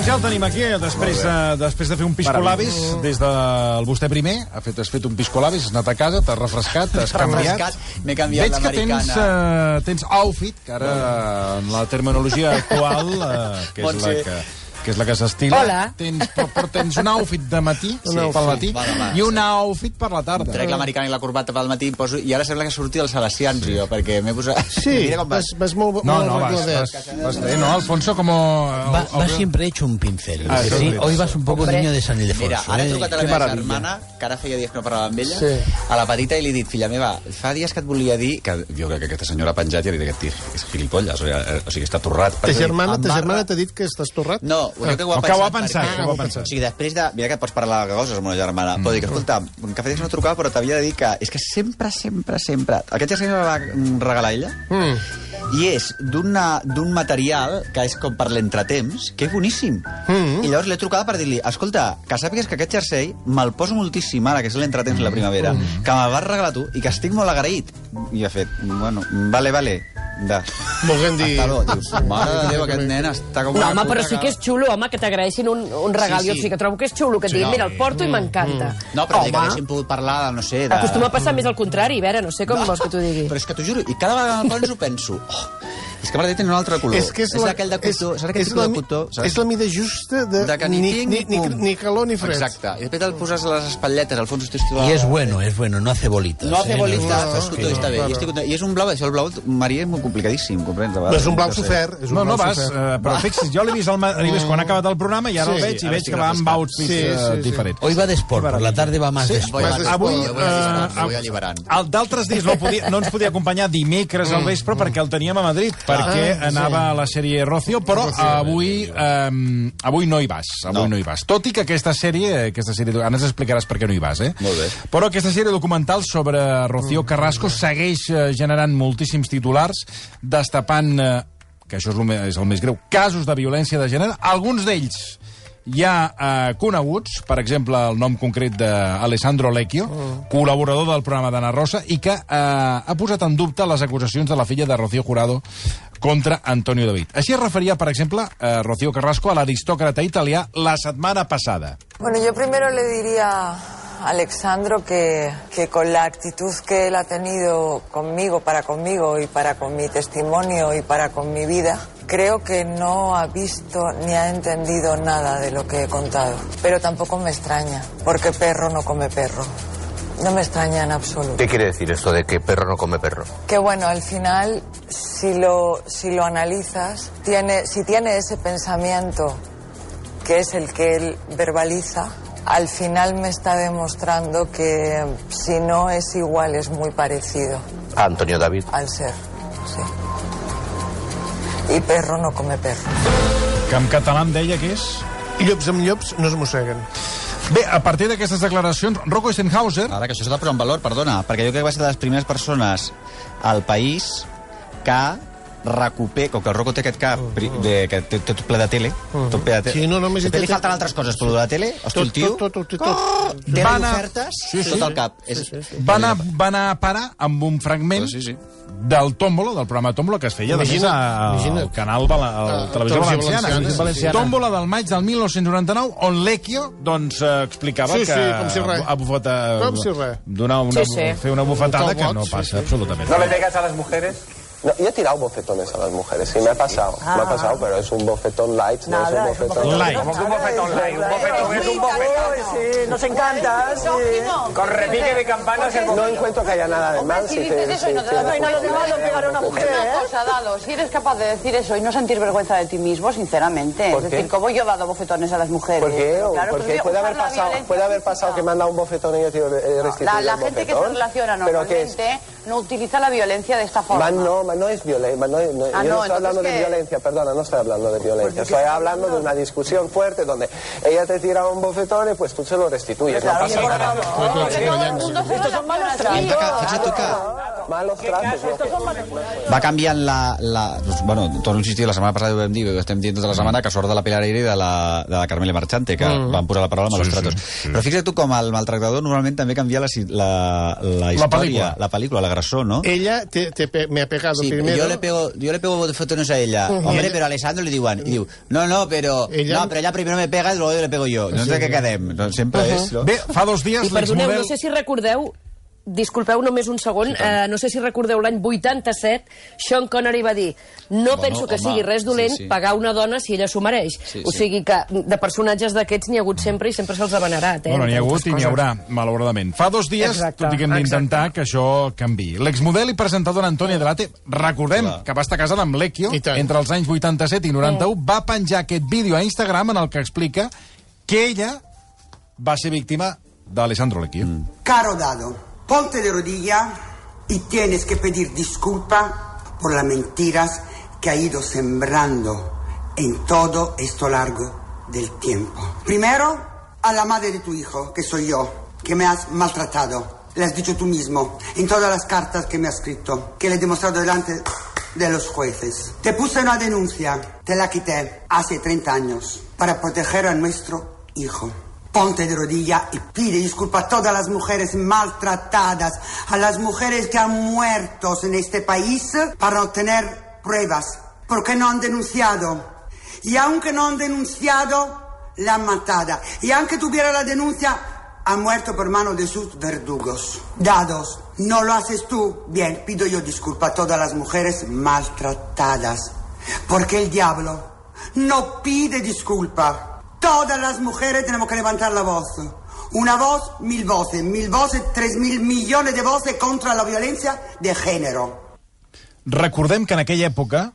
Doncs ja el tenim aquí, després de, després de fer un piscolabis, des del vostè primer, ha fet, has fet un piscolabis, has anat a casa, t'has refrescat, t'has canviat. M'he canviat Veig que tens, uh, tens outfit, que ara, en la terminologia actual, uh, que, és la Montse. que, que és la que s'estila, Hola. tens, però, però tens un outfit de matí, Sí, pel sí, matí, va demà, i un outfit per la tarda. Trec l'americana i la corbata pel matí poso, i ara sembla que surti dels Salesians, jo, perquè m'he posat... Sí, Mira com vas. vas, vas molt, No, molt no, vas, vas, vas bé, ¿no, Alfonso? Como... Va, va siempre hecho un pincel. Ah, ¿sí? sí. Hoy vas un poco Hombre. niño de San Ildefonso. Mira, ara he ¿eh? trucat a la meva germana, que ara feia dies que no parlava amb ella, Sí. a la petita, i li he dit, filla meva, fa dies que et volia dir... Que jo crec que aquesta senyora ha penjat i ha dit aquest tio és gilipolles, o sigui, eh, està torrat. Ta germana, ta va- germana t'ha dit que estàs torrat? No, jo crec que ho ha O que pensat. ho ha pensat, perquè- que ho ha pensat. O sigui, després de... Mira que pots parlar de coses amb una germana. Mm. Pot dir que, escolta, dies que no trucava, però t'havia de dir que és que sempre, sempre, sempre... Aquest jersei me va regalar ella Mm. i és d'un material que és com per l'entretemps, que és boníssim. Mm. I llavors l'he trucada per dir-li, escolta, que sàpigues que aquest jersei me'l poso moltíssim ara, que és l'entretemps de la primavera, que me'l vas regalar tu i que estic molt agraït. I ha fet, bueno, vale, vale, de... Volguem dir... Hasta luego. Dius, mare de Déu, aquest nen està com... No, home, però sí que és xulo, home, que t'agraeixin un, un regal. Sí, Jo sí. sí que trobo que és xulo, que et diguin, no. mira, el porto i m'encanta. No, però home, que haguéssim pogut parlar, de, no sé... De... acostuma a passar més al contrari, a veure, no sé com vols que t'ho digui. Però és que t'ho juro, i cada vegada que el penso, penso... Oh, és que m'agrada tenir un altre color. És que és, és la, aquell de cotó. és, és, la, de cotó? Saps? és la mida justa de, de ni, ni, ni, ni, ni calor ni fred. Exacte. I després te'l poses a les espatlletes, al fons estic Y es bueno, es bueno, no hace bolitas. No hace ¿eh? bolitas, no, no, no, està bé. claro. I, estic content. I és un blau, això el blau marí és molt complicadíssim, comprens? vegades. és un blau sofert. És un No, no vas, eh, però fixi's, jo l'he vist, al, quan ha acabat el programa i ara Sí, el veig i veig que va amb outfits Sí, eh, sí, sí. diferents. Hoy va de sport, por la tarde va más de Voy sport. más de Avui, eh, el d'altres dies no, podia, no ens podia acompanyar dimecres al vespre perquè el teníem a Madrid, perquè Ah, sí. anava a la sèrie Rocio, però avui, eh, avui no hi vas, avui No. no. hi vas. Tot i que aquesta sèrie, aquesta sèrie, ara ens explicaràs per què no hi vas, eh? Molt bé. Però aquesta sèrie documental sobre Rocío Carrasco segueix eh, generant moltíssims titulars, destapant, eh, que això és el, me- és el més greu, casos de violència de gènere, alguns d'ells ja eh, coneguts, per exemple, el nom concret d'Alessandro Lecchio, col·laborador del programa d'Anna Rosa, i que eh, ha posat en dubte les acusacions de la filla de Rocío Jurado contra Antonio David. Així es referia, per exemple, eh, Rocío Carrasco a l'aristòcrata italià la setmana passada. Bueno, yo primero le diría a Alexandro que, que con la actitud que él ha tenido conmigo, para conmigo y para con mi testimonio y para con mi vida, creo que no ha visto ni ha entendido nada de lo que he contado. Pero tampoco me extraña, porque perro no come perro. No me extraña en absoluto. ¿Qué quiere decir esto de que perro no come perro? Que bueno, al final, si lo, si lo analizas, tiene, si tiene ese pensamiento que es el que él verbaliza, al final me está demostrando que si no es igual, es muy parecido A Antonio David. al ser. Sí. Y perro no come perro. Que en català em deia que és... Llops amb llops no es mosseguen. Bé, a partir d'aquestes declaracions, Rocco Eisenhauser... Ara, que això s'ha de posar en valor, perdona, perquè jo crec que va ser de les primeres persones al país que recupera, com que el Rocco té aquest cap pri- de, que té, té tot ple de tele, tot ple de tele. Sí, no, només té- li falten altres coses, però de la tele, hosti, el tio... Tot, tot, tot, tot. Oh, i anar- ofertes, Sí, sí. tot el cap. És... va anar, va anar a parar amb un fragment Sí, sí. Del Tómbola, del programa Tómbola, que es feia de més al canal a la Ah, televisió Televisió valenciana. Valenciana. Tómbola del maig del 1999, on Lecchio doncs, eh, explicava Sí, sí, que com si res. a bufeta, Com si res. donar una, Sí, sí. fer una bufetada Un que no sí, passa sí. absolutament. ¿No le pegas a las mujeres? No, yo he tirado bofetones a las mujeres, sí, me ha pasado. Me ha pasado, pero es un bofetón light, no es un bofetón... Light. Como que un bofetón light, un bofetón es un bofetón. Sí, nos encanta. Con repique de campanas el No bofetón. encuentro que haya nada de mal. si te- dices eso y no te das te- cuenta, no, no, no, pegar a una mujer, Es ¿eh? una cosa, Dado, si eres capaz de decir eso y no sentir vergüenza de ti mismo, sinceramente. ¿Por es decir, como yo he dado bofetones a las mujeres. ¿Por qué? Porque pues, puede haber pasado, puede haber pasado que me han dado un bofetón y yo he restituido La, gente que se relaciona normalmente no utiliza la violencia de esta forma. Man, no, man, no es violencia. No, no, Ah, yo no, no estoy hablando entonces, de violencia, perdona, no estoy hablando de violencia. Pues, ¿de qué Estoy hablando de una discusión fuerte donde ella te tira un bofetón y pues tú se lo restituyes. No pasa nada. Relaciona así. Fixa't tu que malos tratos. Va canviant la... la doncs, bueno, torno a insistir, la setmana passada ho vam dir, ho estem dient tota la setmana, que sort de la Pilar Eire i de la, de la Carmela Marchante, que mm. van posar la paraula malos Sí, sí, tratos. sí. Però fixa't tu com el maltractador normalment també canvia la, la, la història, pel·lícula. la pel·lícula, l'agressor, no? Ella te, te pe- me ha pegado Sí, primero. yo le pego, yo le pego fotones a ella. Hombre, pero a Alessandro le diuen, i diu, no, no, però, Ella- no, però ella primero me pega i luego le pego yo. No sé què quedem, no, sempre és... No? Bé, fa dos dies I perdoneu, no sé si recordeu disculpeu només un segon, sí, eh, no sé si recordeu l'any 87, Sean Connery va dir no Bueno, penso que home, sigui res dolent sí, sí. pagar una dona si ella s'ho mereix. Sí, o sí. sigui que de personatges d'aquests n'hi ha hagut sempre i sempre se'ls ha venerat. Eh, Bueno, n'hi ha hagut i n'hi haurà, malauradament. Fa dos dies, Exacte, tot i que hem d'intentar que això canvi. L'exmodel i presentadora Antònia Delate, recordem Clar. que va estar casada amb tant. entre els anys 87 i 91, va penjar aquest vídeo a Instagram en el que explica que ella va ser víctima d'Alessandro Lecchio. Caro Dado, ponte de rodilla y tienes que pedir disculpa por las mentiras que ha ido sembrando en todo esto largo del tiempo. Primero, a la madre de tu hijo, que soy yo, que me has maltratado. Le has dicho tú mismo en todas las cartas que me has escrito, que le he demostrado delante de los jueces. Te puse una denuncia, te la quité hace 30 años para proteger a nuestro hijo. Ponte de rodilla y pide disculpas a todas las mujeres maltratadas, a las mujeres que han muerto en este país para obtener pruebas, porque no han denunciado. Y aunque no han denunciado, la han matada. Y aunque tuviera la denuncia, ha muerto por mano de sus verdugos. Dados, no lo haces tú. Bien, pido yo disculpas a todas las mujeres maltratadas. Porque el diablo no pide disculpa. Todas las mujeres tenemos que levantar la voz. Una voz, mil voces. Mil voces, tres mil millones de voces contra la violencia de género. Recordem que en aquella època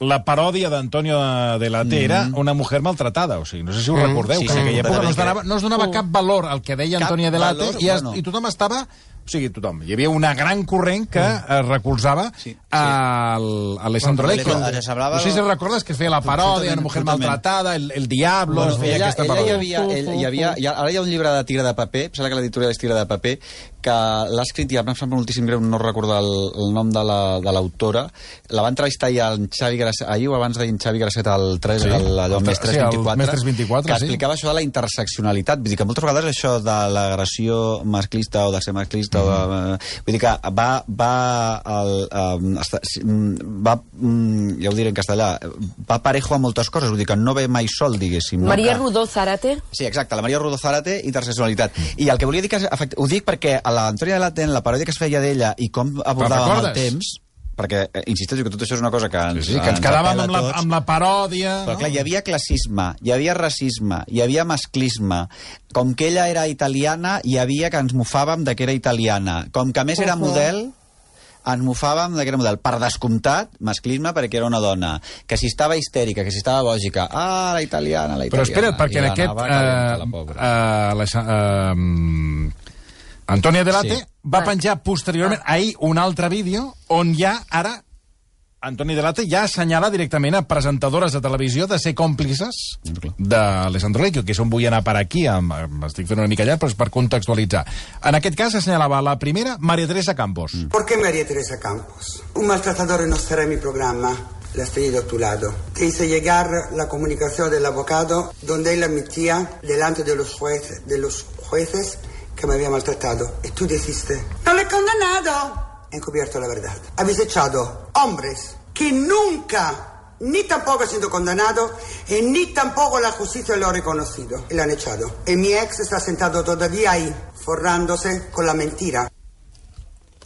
la paròdia d'Antonio de la T era una mujer maltratada, o sigui, no sé si ho recordeu, Sí, que en aquella època no es, donava, no es donava cap valor al que deia Antonio de la T i, es, bueno. i tothom estava... O sigui, tothom. Hi havia una gran corrent que eh, recolzava Sí, sí. al a Alessandro Bueno, Lecco. No sé si recordes que es feia la paròdia, una mujer maltratada, el, el diablo, es feia ella, aquesta ella hi havia, ell, hi havia, hi ha, ara hi ha un llibre de tira de paper, em sembla que l'editorial és tira de paper, que l'ha escrit, i em sembla moltíssim greu no recordar el, el nom de la- de l'autora, la va entrevistar ja en Xavi Grasset, ahir o abans d'ahir en Xavi Grasset al 3, Sí, el, allò el més tre- sí, el 324, Més 324, que sí. explicava això de la interseccionalitat, vull dir que moltes vegades això de l'agressió masclista o de ser masclista, Mhm. o de, vull dir que va, va, el, um, esta, mm, va mm, ja ho diré en castellà, va parejo a moltes coses, vull dir que no ve mai sol, diguéssim. No? Maria que... Rodó Zárate, Sí, exacte, la Maria Rodó Zárate, intersexualitat. I el que volia dir que, ho dic perquè a l'Antònia de Laten, la paròdia que es feia d'ella i com abordàvem el temps, perquè, eh, insisteixo que tot això és una cosa que ens, Sí, sí, que ens quedàvem apel·la amb la, amb la paròdia... Però clar, hi havia classisme, hi havia racisme, hi havia masclisme. Com que ella era italiana, hi havia que ens mofàvem de que era italiana. Com que a més era model, ens mofàvem de que era model. Per descomptat, masclisme perquè era una dona. Que si estava histèrica, que si estava bògica, ah, la italiana, la Però italiana. espera't, perquè en aquest... l'anava calenta, la Eh, eh, eh, Antònia Delate Sí. Va penjar posteriorment ahir un altre vídeo on ja ara Antoni Delate ja assenyala directament a presentadores de televisió de ser còmplices d'Alessandro Lecchio, que és on vull anar per aquí, amb, amb, estic fent una mica llarg, però és per contextualitzar. En aquest cas assenyalava la primera, Maria Teresa Campos. Mm. ¿Por qué María Teresa Campos? Un maltratador no estará en mi programa. La tenido a tu lado. Te hice llegar la comunicación del abogado donde él admitía delante de los, jueces, de los jueces que me había maltratado. Y tú dijiste, no le he condenado. He encubierto la verdad. Habéis echado hombres que nunca, ni tampoco han sido condenados, y ni tampoco la justicia lo ha reconocido. Y lo han echado. Y mi ex está sentado todavía ahí, forrándose con la mentira.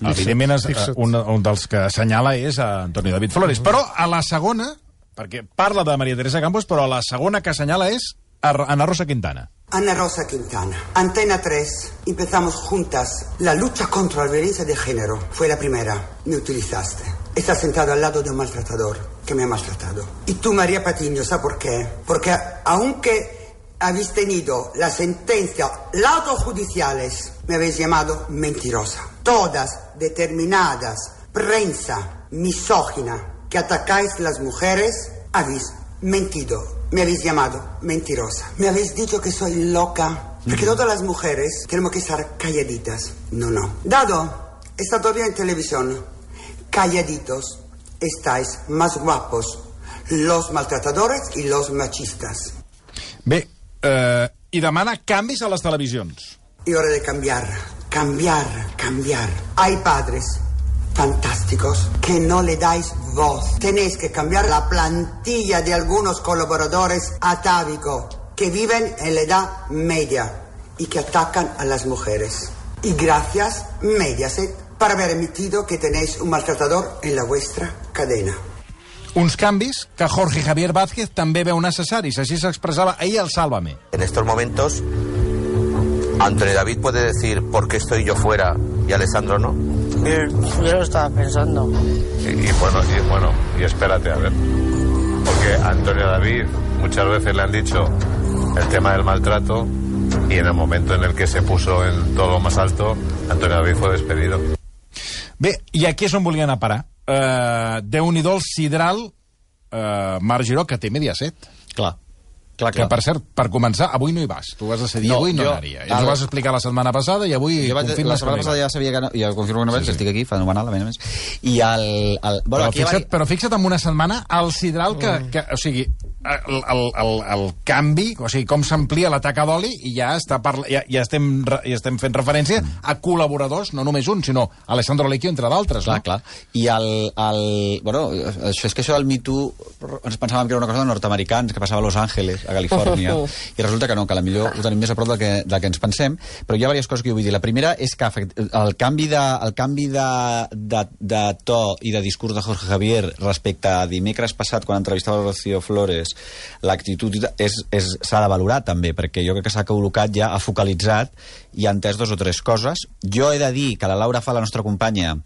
Evidentment, és, eh, un, un dels que assenyala és a Antoni David Flores. Però a la segona, perquè parla de Maria Teresa Campos, però a la segona que assenyala és a Ana Rosa Quintana. Ana Rosa Quintana, Antena 3, empezamos juntas la lucha contra la violencia de género. Fue la primera, me utilizaste. Estás sentado al lado de un maltratador que me ha maltratado. Y tú, María Patiño, ¿sabes por qué? Porque aunque habéis tenido la sentencia, laudos judiciales, me habéis llamado mentirosa. Todas determinadas, prensa misógina que atacáis las mujeres, habéis mentido. Me habéis llamado mentirosa. Me habéis dicho que soy loca. Porque todas las mujeres tenemos que estar calladitas. No, no. Dado, Está todavía en televisión. Calladitos. Estáis más guapos. Los maltratadores y los machistas. Bé, eh, i demana canvis a les televisions. Y hora de cambiar. Cambiar, cambiar. Hay padres fantásticos que no le dais voz. Tenéis que cambiar la plantilla de algunos colaboradores atávicos que viven en la edad media y que atacan a las mujeres. Y gracias, Mediaset, para haber emitido que tenéis un maltratador en la vuestra cadena. Uns canvis que Jorge Javier Vázquez també veu necessaris. Així s'expressava ahir al Sálvame. En estos momentos, Antonio David puede decir por qué estoy yo fuera y Alessandro no. Yo lo estaba pensando. Y, y bueno, y bueno, y espérate a ver. Porque a Antonio David muchas veces le han dicho el tema del maltrato y en el momento en el que se puso en todo lo más alto, Antonio David fue despedido. Bé, i aquí és on volia anar a parar. Uh, Déu-n'hi-do el sidral uh, Marc Giró, que té Mediaset. Clar. Clar, Que, per cert, per començar, avui no hi vas. Tu vas decidir No, avui no jo- anaria. Ja ens ho vas explicar la setmana passada i avui Jo vaig, la confirmes setmana no hi passada ja sabia que no, ja confirmo que no vaig, sí, que estic aquí, fenomenal, a més a més. I el... el bueno, però, aquí fixa't, però fixa't en una setmana el sidral que, que o sigui, el, el, el, el canvi, o sigui, com s'amplia la taca d'oli i ja, està parla, ja, ja, estem, ja estem fent referència a col·laboradors, no només un, sinó Alessandro Lecchio, entre d'altres, Clar, no? clar. I el, el... Bueno, això és que això del Me Too ens pensàvem que era una cosa de nord-americans, que passava a Los Angeles, a Califòrnia, i resulta que no, que la millor ho tenim més a prop del que, del que ens pensem, però hi ha diverses coses que jo vull dir. La primera és que el canvi de, el canvi de, de, de to i de discurs de Jorge Javier respecte a dimecres passat, quan entrevistava a Rocío Flores, l'actitud s'ha de valorar també, perquè jo crec que s'ha col·locat ja, ha focalitzat i ha entès dos o tres coses. Jo he de dir que la Laura fa, la nostra companya,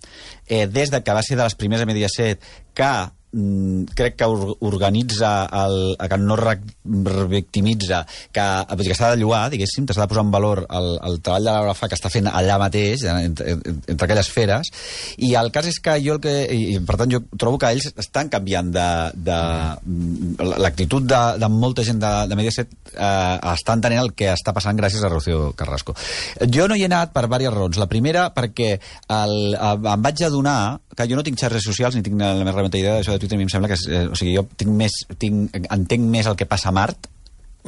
eh, des de que va ser de les primers a Mediaset, que crec que or- organitza, el, que no re- revictimitza, que, dir, que s'ha de lloar, diguéssim, s'ha de posar en valor el, el treball de la Laura Fa que està fent allà mateix, eh, entre, entre aquelles feres, i el cas és que jo el que... I, per tant, jo trobo que ells estan canviant de... de l'actitud de, de molta gent de, de Mediaset eh, està entenent el que està passant gràcies a Rocío Carrasco. Jo no hi he anat per diverses raons. La primera, perquè el, eh, em vaig adonar que jo no tinc xarxes socials ni tinc la més remota idea d'això de Twitter, a mi em sembla que... Eh, o sigui, jo tinc més, tinc, entenc més el que passa a Mart,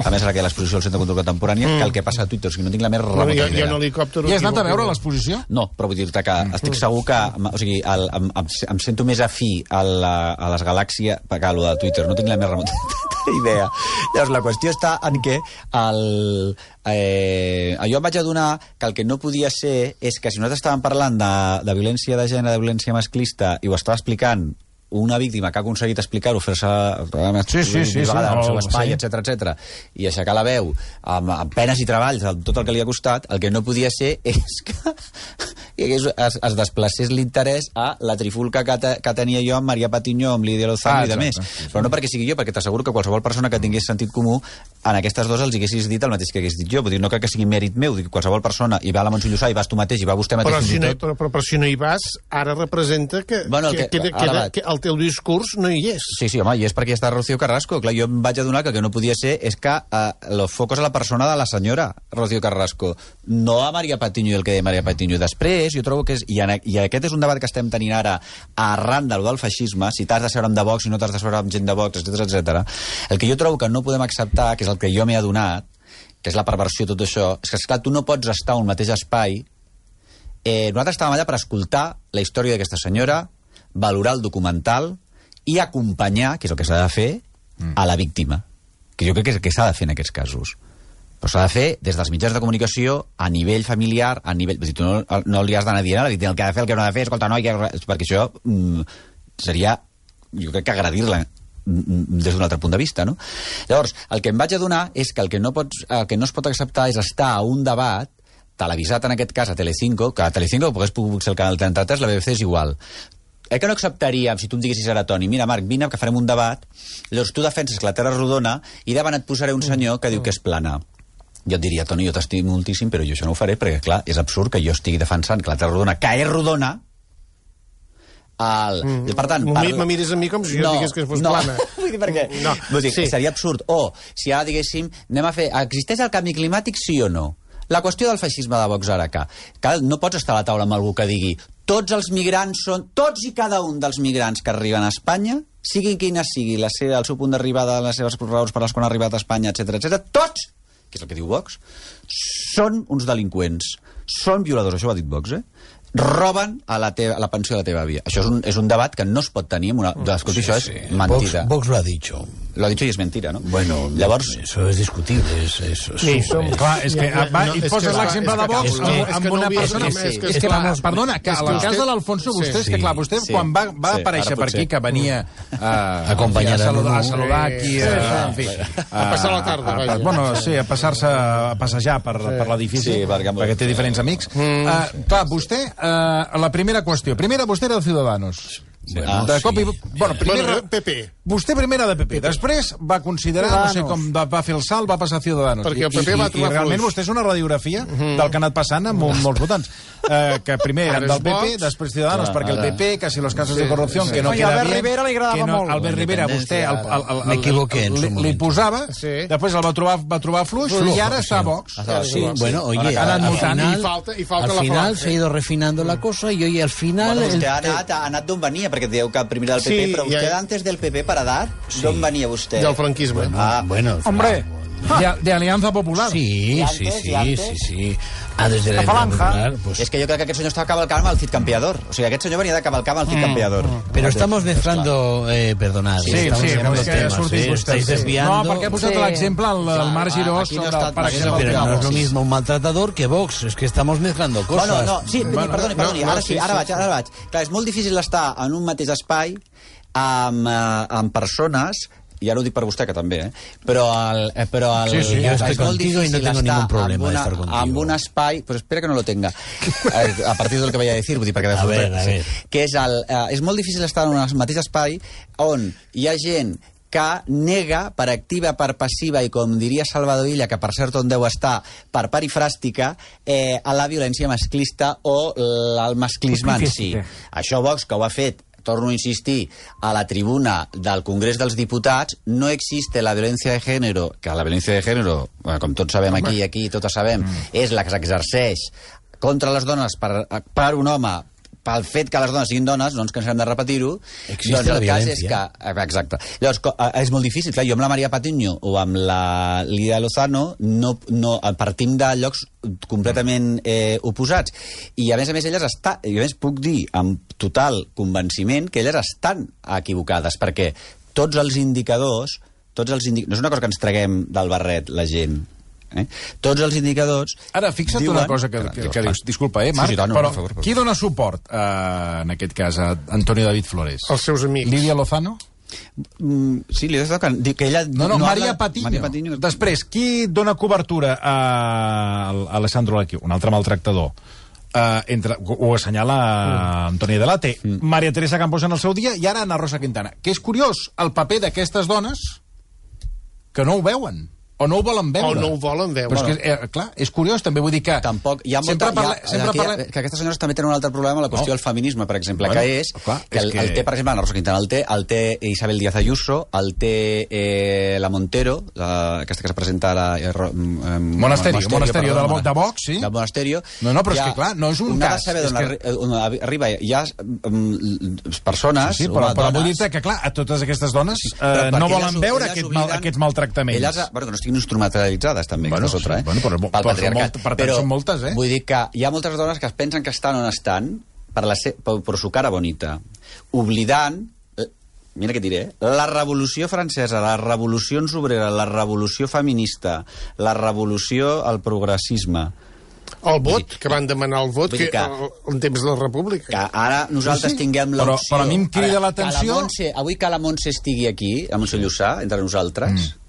a més ara que l'exposició al Centre de Control Contemporània, mm. que el que passa a Twitter, o sigui, no tinc la més No, remota ha, idea. un helicòpter... I has anat a veure l'exposició? No, però vull dir-te que estic segur que... O sigui, el, em, em, em sento més afí a, la, a les galàxies... Perquè a lo de Twitter no tinc la més remota idea. Llavors, la qüestió està en què el, eh, jo em vaig adonar que el que no podia ser és que si nosaltres estàvem parlant de, de violència de gènere, de violència masclista, i ho estava explicant una víctima que ha aconseguit explicar-ho, fer-se Sí, sí, sí, sí, vegada, al seu espai, sí. etc etc i aixecar la veu amb, amb penes i treballs, amb tot el que li ha costat, el que no podia ser és que es, es, es desplacés l'interès a la trifulca que, te, que tenia jo amb Maria Patinyó, amb Lídia Lozano Ah, i de més. Però no perquè sigui jo, perquè t'asseguro que qualsevol persona que tingués sentit comú en aquestes dues els haguessis dit el mateix que hagués dit jo. Vull dir, no crec que sigui mèrit meu, dic, qualsevol persona, i va a la Montse Llussà, i vas tu mateix, i va vostè mateix Però si, no, però, però, però si no hi vas, ara representa que, Bueno, que, que- que, ara que, el teu discurs no hi és. Sí, sí, home, i és perquè està Rocío Carrasco. Clar, jo em vaig adonar que el que no podia ser és que eh, los focos a la persona de la senyora Rocío Carrasco, no a Maria Patiño i el que deia Maria Patiño. Després, jo trobo que és... I, en, I aquest és un debat que estem tenint ara arran del del feixisme, si t'has de seure amb de Vox, si no t'has de seure amb gent de Vox, etc etc. El que jo trobo que no podem acceptar, que és el que jo m'he adonat, que és la perversió de tot això, és que, esclar, tu no pots estar a un mateix espai eh, nosaltres estàvem allà per escoltar la història d'aquesta senyora, valorar el documental i acompanyar, que és el que s'ha de fer, mm. a la víctima. Que jo crec que és el que s'ha de fer en aquests casos. Però s'ha de fer des dels mitjans de comunicació, a nivell familiar, a nivell... Dir, tu no, no li has d'anar dient a el que ha de fer, el que no ha de fer, escolta, no, que... perquè això mm, seria, jo crec que agredir-la mm, des d'un altre punt de vista, no? Llavors, el que em vaig adonar és que el que no, pots, el que no es pot acceptar és estar a un debat televisat en aquest cas a Telecinco, que a Telecinco pogués pogut ser el canal 33, la BBC és igual. Eh que no acceptaríem si tu em diguessis ara, Toni, mira, Marc, vine que farem un debat, llavors tu defenses que la Terra és rodona i davant et posaré un senyor que diu que és plana. Jo et diria, Toni, jo t'estimo moltíssim, però jo això no ho faré, perquè, clar, és absurd que jo estigui defensant que la Terra rodona, que és rodona, el... Mm. Per tant, Me, me mires a mi com si jo digués que fos no. plana. Vull dir, perquè... No, Vull dir, sí. seria absurd. O, si ara diguéssim, anem a fer... Existeix el canvi climàtic, sí o no? La qüestió del feixisme de Vox ara, que, que no pots estar a la taula amb algú que digui tots els migrants són... Tots i cada un dels migrants que arriben a Espanya, siguin quina sigui la seva, el seu punt d'arribada, les seves raons per les que han arribat a Espanya, etc etc. tots, que és el que diu Vox, són uns delinqüents, són violadors, això ho ha dit Vox, eh? roben a la, teva, a la pensió de la teva àvia. Això és un, és un debat que no es pot tenir amb una... Escolti, Sí, això és sí. mentida. Vox, Vox lo ha dicho. Lo ha dicho y es mentira, ¿no? Bueno, Llavors... eso es discutible. Es, es, es, Sí, som, es- clar, és que Ja, va, no, i poses que- l'exemple de que- Vox és que- amb, que amb una persona... És és que, que- és que, vamos, perdona, que a que el cas de l'Alfonso, vostè, és que clar, vostè sí. quan va, va Sí, aparèixer per aquí, que venia a, Acompanyant a, saludar, a a saludar aquí, a, sí. en fi, A passar la tarda, a- a- vaja. Bueno, sí, a passar-se a passejar per, per l'edifici, Sí, perquè- perquè té diferents amics. Mm. Uh, clar, vostè, uh, la primera qüestió. Primera, vostè era de Ciudadanos. Bueno, de cop i... sí. Bueno, primer, Bueno, PP. Vostè primer era de PP, després va considerar, no sé com va, va fer el salt, va passar a Ciudadanos. Perquè el I, PP i, va i, trobar i realment fluix. vostè és una radiografia del que ha anat passant amb mol- molts votants. Eh, que primer eren del PP, després Ciudadanos, Clar, perquè el ara. PP, que si los casos Sí, de corrupció, sí. que no Ai, queda Albert bien... Rivera li agradava que no, molt. Albert Rivera, vostè el, el, el, el, M'equivoqué en li, su li posava, Sí. després el va trobar, va trobar fluix, i ara està a Vox. Sí, bueno, oye, al final, al final se ha ido refinando la cosa y hoy al final... Bueno, el- vostè ha anat d'on venia, perquè dieu que primer era del PP, Sí, però ja- vostè antes del PP per edat, d'on venia vostè? Del franquisme. Ah, bueno, Hombre, de, de Alianza Popular. Sí, ¿Y sí, antes? sí, ¿Y antes? sí, sí. Ah, desde la, La falange. Popular, pues, És que jo crec que aquest senyor estava cavalcant amb el Cid Campeador. O sigui, aquest senyor venia de cavalcar amb el Cid Campeador. Pero estamos mezclando, eh, perdonad, Sí, estamos sí, mezclando és que ha temas, sortit vostè. estáis desviando. No, perquè ha posat Sí. l'exemple al, al Marc Giró aquí no sobre, està- per exemple, tema no es Vox. lo mismo un maltratador que Vox, es que estamos mezclando cosas. Bueno, no, sí, Bueno, perdoni, perdoni, no, ara sí, sí, ara sí, vaig, ara vaig. Clar, és molt difícil estar en un mateix espai amb, eh, amb persones i ara ho dic per vostè, que també, eh? Però, el, eh, però el, Sí, sí, jo és molt contigo y no tengo estar ningún problema amb de una, estar contigo. Amb un espai... Però espera que no lo tenga. Eh, a partir del que vaig a dir, vull dir, perquè... A ver, a sí. ver. Que és, el, eh, és molt difícil estar en un mateix espai on hi ha gent que nega per activa, per passiva i, com diria Salvador Illa, que per cert on deu estar, per perifràstica, eh, a la violència masclista o el masclisme en si. Això Vox, que ho ha fet torno a insistir, a la tribuna del Congrés dels Diputats, no existe la violència de gènere, que la violència de gènere, bueno, com tots sabem aquí i aquí, totes sabem, és la que s'exerceix contra les dones per, per un home pel fet que les dones siguin dones, no ens cansem de repetir-ho, Existe doncs el cas és que... Exacte. Llavors, eh, és molt difícil. Clar, jo amb la Maria Patiño o amb la Lidia Lozano no, no, partim de llocs completament eh, oposats. I a més a més elles està, i a més puc dir amb total convenciment que elles estan equivocades, perquè tots els indicadors, tots els indi... no és una cosa que ens traguem del barret la gent, Eh? Tots els indicadors... Ara, fixa't diuen... una cosa que, que, que dius, disculpa, eh, Sí, Marc, sí, tant, no, però per favor, per qui dona suport, eh, en aquest cas, a Antonio David Flores? Els seus amics. Lídia Lozano? Mm, sí, li de que, ella... No, no, Maria habla- Patiño. Maria Patiño. Després, qui dona cobertura a, a Alessandro Lecchio, un altre maltractador? Uh, entre, ho assenyala mm. Antoni Delate, mm. Maria Teresa Campos en el seu dia i ara Ana Rosa Quintana. Que és curiós, el paper d'aquestes dones que no ho veuen o no ho volen veure. O no ho volen veure. Però és que, eh, clar, és curiós, també vull dir que... Tampoc, hi ha molta, sempre parla, hi ha, sempre aquí, parla... que aquestes senyores també tenen un altre problema, la qüestió No. del feminisme, per exemple, Bueno, que és clar, que, és el, que- el té, per exemple, Ana Rosa Quintana, el té, el té Isabel Díaz Ayuso, el té eh, la Montero, la, aquesta que es presenta ara... Eh, ro- eh, Monasterio, Monasterio, de la de Vox, sí. De Monasterio. No, no, però és ha- que, clar, no és un una cas, Ha de saber és d'on que- on arri- arriba. Hi ha mm, persones... Sí, sí, però, però vull dir que, clar, a totes aquestes dones eh, no volen veure aquest mal, aquests maltractaments. Elles, bueno, que no estiguin instrumentalitzades, també, Bueno, que és otra, sí, eh? bueno, però- Pel però patriarcat. molt- per tant, són moltes, eh? Vull dir que hi ha moltes dones que es pensen que estan on estan per, la se per, per su cara bonita, oblidant eh, mira què diré, la revolució francesa, les revolucions obreres, la revolució feminista, la revolució al progressisme, El vot, que van demanar el vot que, dir que- en temps de la República. que ara nosaltres Sí, sí. tinguem Però- l'opció... però a mi em crida l'atenció- la Montse, avui que la Montse estigui aquí, la Montse Llussà, entre nosaltres, mm.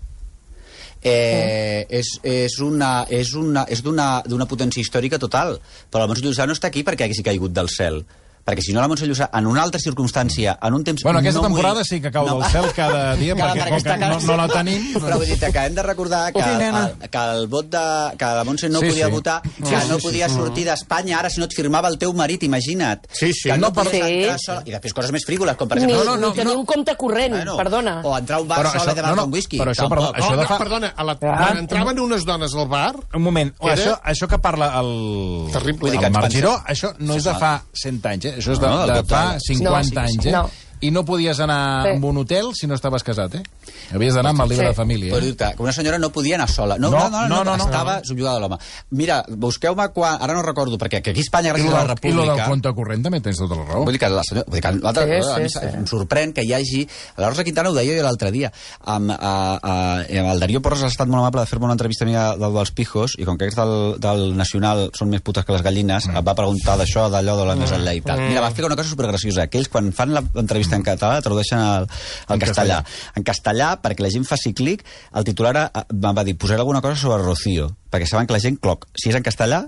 Eh, és, és una és una és d'una potència històrica total. Però la Montse Llussà no està aquí perquè haguessi caigut del cel perquè si no la Montse Llussà en una altra circumstància en un temps Bueno, aquesta no temporada sí que cau del cel cada dia, Cada- perquè perquè com que no- no la tenim, però vull dir que hem de recordar que, Sí, nena. el, que el vot de, que la Montse no Sí, podia sí. votar, Sí, que sí, no sí. podia sortir d'Espanya ara si no et firmava el teu marit, imagina't. Sí, sí. Que no, No, podies Sí. sola. I després coses més frívoles, com per Ni, exemple... no, no, ni tenir no. un compte corrent, Bueno, perdona. O entrar a un bar Però sola això- i demanar no, no, un whisky. però això, perdó, això no, de no, fa- perdona, a la, Ah, quan entraven unes dones al bar... Un moment, Era- això, això que parla el, Terrible. Vull dir que el ens Marc pensem- Giró, això no és de fa 100 anys, eh? Això és de, No, el de fa de- 50 No, anys, eh? no. I no podies anar Sí. a un hotel si no estaves casat, eh? Havies d'anar amb el llibre Sí. de família. Però Eh? dir-te que una senyora no podia anar sola. No, No, no, no, no, no, no, no. estava subjugada a l'home. Mira, busqueu-me quan... Ara no recordo, perquè que aquí a Espanya, I gràcies lo, a la del, I lo República... del compte corrent també tens tota la raó. Vull dir que la senyora... Vull dir que l'altre, Sí, a mi sí, sí. em sorprèn que hi hagi... La Rosa Quintana ho deia jo l'altre dia. Amb, a, a, amb el Darío Porres ha estat molt amable de fer-me una entrevista a mi de- del dels pijos i com que aquests del, del Nacional són més putes que les gallines, mm. em va preguntar d'això, d'allò, de la més enllà i tal. Mira, va explicar una cosa supergraciosa, que ells quan fan l'entrevista en català tradueixen al, al En castellà. castellà. En castellà, perquè la gent faci clic, el titular eh, va dir, posaré alguna cosa sobre Rocío, perquè saben que la gent cloc. Si és en castellà,